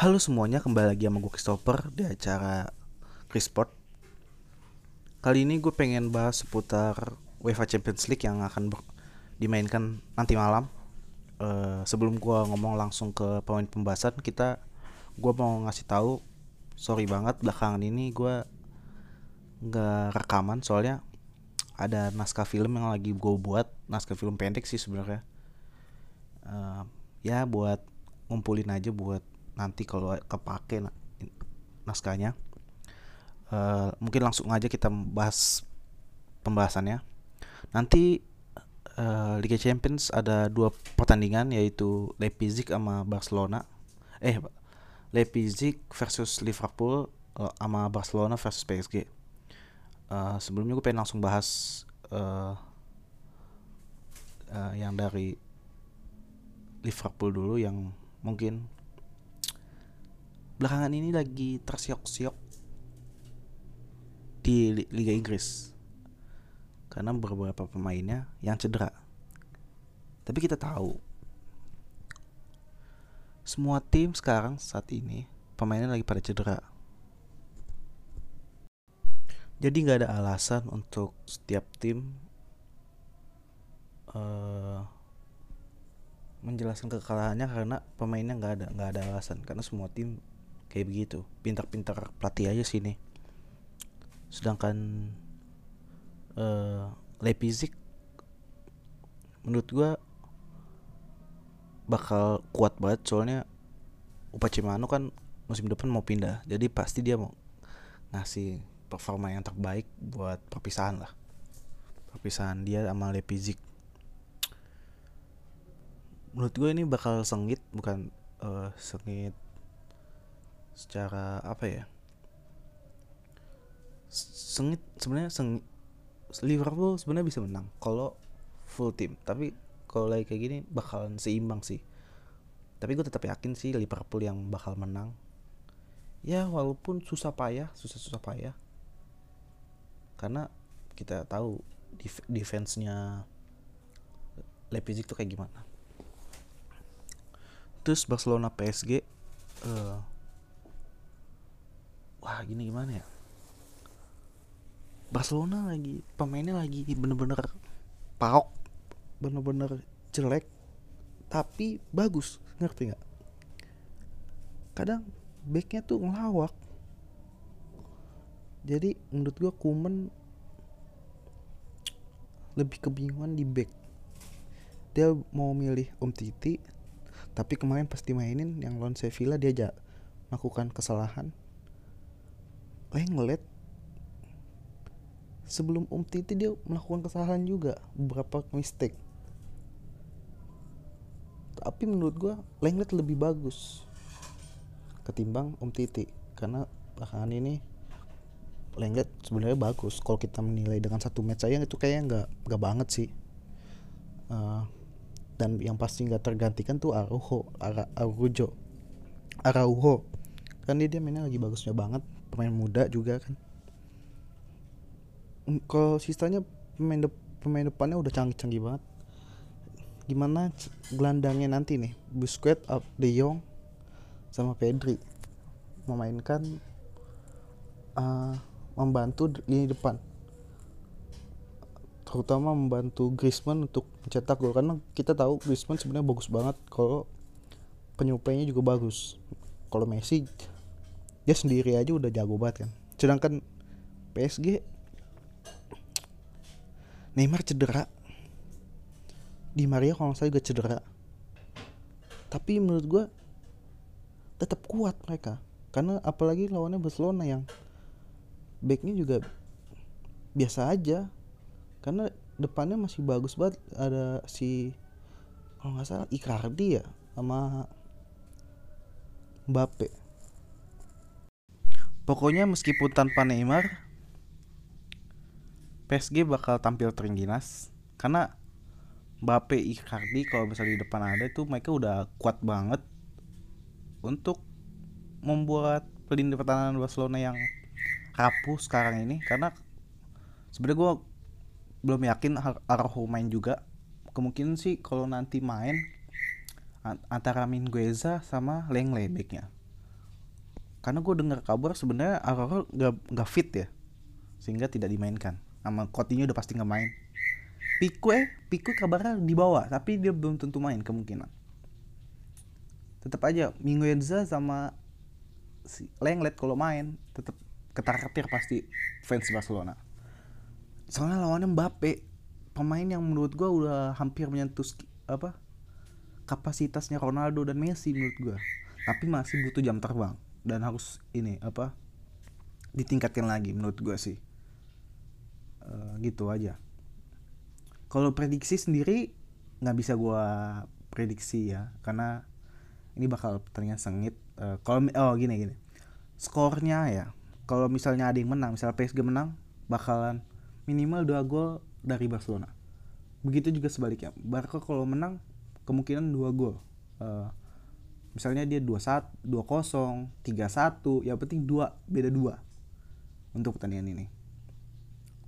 Halo semuanya, kembali lagi sama gue Christopher di acara Chrisport. Kali ini gue pengen bahas seputar UEFA Champions League yang akan dimainkan nanti malam. Eh, Sebelum gue ngomong langsung ke pemain pembahasan Kita, gue mau ngasih tahu Sorry banget belakangan ini gue nggak rekaman soalnya ada naskah film yang lagi gue buat Naskah film pendek sih sebenarnya. Eh, ya buat ngumpulin aja buat nanti kalau kepake na- naskahnya Eh, mungkin langsung aja kita bahas pembahasannya. Nanti eh, Liga Champions ada dua pertandingan yaitu Leipzig sama Barcelona. Eh Leipzig versus Liverpool eh, sama Barcelona versus PSG Eh, sebelumnya gue pengen langsung bahas eh, eh, yang dari Liverpool dulu yang mungkin belakangan ini lagi tersiok-siok di Li- Liga Inggris karena beberapa pemainnya yang cedera. Tapi kita tahu semua tim sekarang saat ini pemainnya lagi pada cedera. Jadi nggak ada alasan untuk setiap tim eh menjelaskan kekalahannya karena pemainnya nggak ada nggak ada alasan karena semua tim kayak begitu. Pintar-pintar pelatih aja sini sedangkan eh Leipzig menurut gua bakal kuat banget soalnya Upacimano kan musim depan mau pindah. Jadi pasti dia mau ngasih performa yang terbaik buat perpisahan lah. Perpisahan dia sama Leipzig. Menurut gue ini bakal sengit bukan eh, sengit secara apa ya sengit sebenarnya sengit Liverpool sebenarnya bisa menang kalau full tim tapi kalau lagi kayak gini bakalan seimbang sih. Tapi gue tetap yakin sih Liverpool yang bakal menang. Ya walaupun susah payah susah susah payah. Karena kita tahu def- defense-nya Leipzig tuh kayak gimana. Terus Barcelona PSG eh wah gini gimana ya? Barcelona lagi pemainnya lagi bener-bener paok bener-bener jelek tapi bagus. Ngerti nggak? Kadang backnya tuh ngelawak. Jadi menurut gua Kuman lebih kebingungan di back. Dia mau milih Om Titi tapi kemarin pas dimainin yang lawan Sevilla dia aja melakukan kesalahan Lenglet sebelum Om Titi dia melakukan kesalahan juga beberapa mistake. Tapi menurut gua Lenglet lebih bagus ketimbang Om Titi karena belakangan ini Lenglet sebenarnya bagus. Kalau kita menilai dengan satu match aja itu kayaknya nggak nggak banget sih. Eh, dan yang pasti nggak tergantikan tuh Araujo. Ara, Araujo. Araujo. Kan dia, dia mainnya lagi bagusnya banget pemain muda juga kan. Mm, kalau sisanya pemain dep- pemain depannya udah canggih-canggih banget. Gimana gelandangnya nanti nih? Busquets, Ab- De Jong sama Pedri memainkan eh, membantu d- lini depan. Terutama membantu Griezmann untuk mencetak gol karena kita tahu Griezmann sebenarnya bagus banget kalau penyuplainya juga bagus. Kalau Messi dia sendiri aja udah jago banget kan. Sedangkan PSG Neymar cedera. Di Maria kalau salah juga cedera. Tapi menurut gua tetap kuat mereka. Karena apalagi lawannya Barcelona yang backnya juga biasa aja. Karena depannya masih bagus banget. Ada si kalau nggak salah Icardi ya sama Mbappe pokoknya meskipun tanpa Neymar PSG bakal tampil terengginas. Karena Mbappe Icardi kalau misalnya di depan ada itu mereka udah kuat banget untuk membuat lini pertahanan Barcelona yang rapuh sekarang ini. Karena sebenarnya gue belum yakin Ar- Araujo main juga. Kemungkinan sih kalau nanti main an- antara Mingueza sama Lenglet backnya karena gue dengar kabar sebenarnya Araujo nggak nggak fit ya. Sehingga tidak dimainkan. Sama Coutinho udah pasti nggak main. Pique Pique kabarnya dibawa tapi dia belum tentu main kemungkinan. Tetap aja Mingueza sama si Lenglet kalau main tetap ketar-ketir pasti fans Barcelona. Soalnya lawannya Mbappe pemain yang menurut gua udah hampir menyentuh apa kapasitasnya Ronaldo dan Messi menurut gua. Tapi masih butuh jam terbang dan harus ini apa ditingkatkan lagi menurut gua sih. Uh, gitu aja. Kalau prediksi sendiri nggak bisa gua prediksi ya karena ini bakal pertandingan sengit. Uh, kalau oh gini gini. Skornya ya kalau misalnya ada yang menang misalnya PSG menang bakalan minimal dua gol dari Barcelona. Begitu juga sebaliknya. Barca kalau menang kemungkinan dua gol. Uh, misalnya dia dua satu dua kosong tiga satu ya penting dua beda dua untuk pertandingan ini.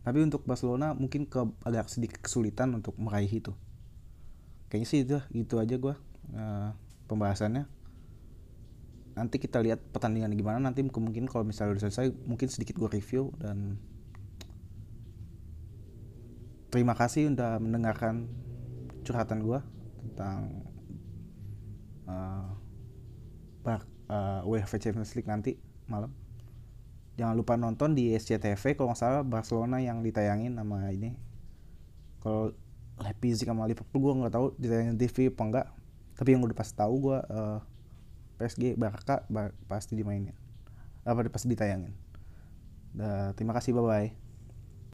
Tapi untuk Barcelona mungkin ke agak sedikit kesulitan untuk meraih itu. Kayaknya sih itu gitu aja gue uh, pembahasannya. Nanti kita lihat pertandingan gimana nanti kemungkinan kalau misalnya udah selesai mungkin sedikit gue review dan terima kasih udah mendengarkan curhatan gue tentang uh, uh, UEFA Champions League nanti malam. Jangan lupa nonton di SCTV kalau nggak salah Barcelona yang ditayangin sama ini. Kalau Leipzig sama Liverpool gue nggak tahu ditayangin TV apa enggak. Tapi yang udah pasti tahu gue uh, PSG Barca pasti dimainin. Apa pasti ditayangin. Uh, terima kasih bye bye.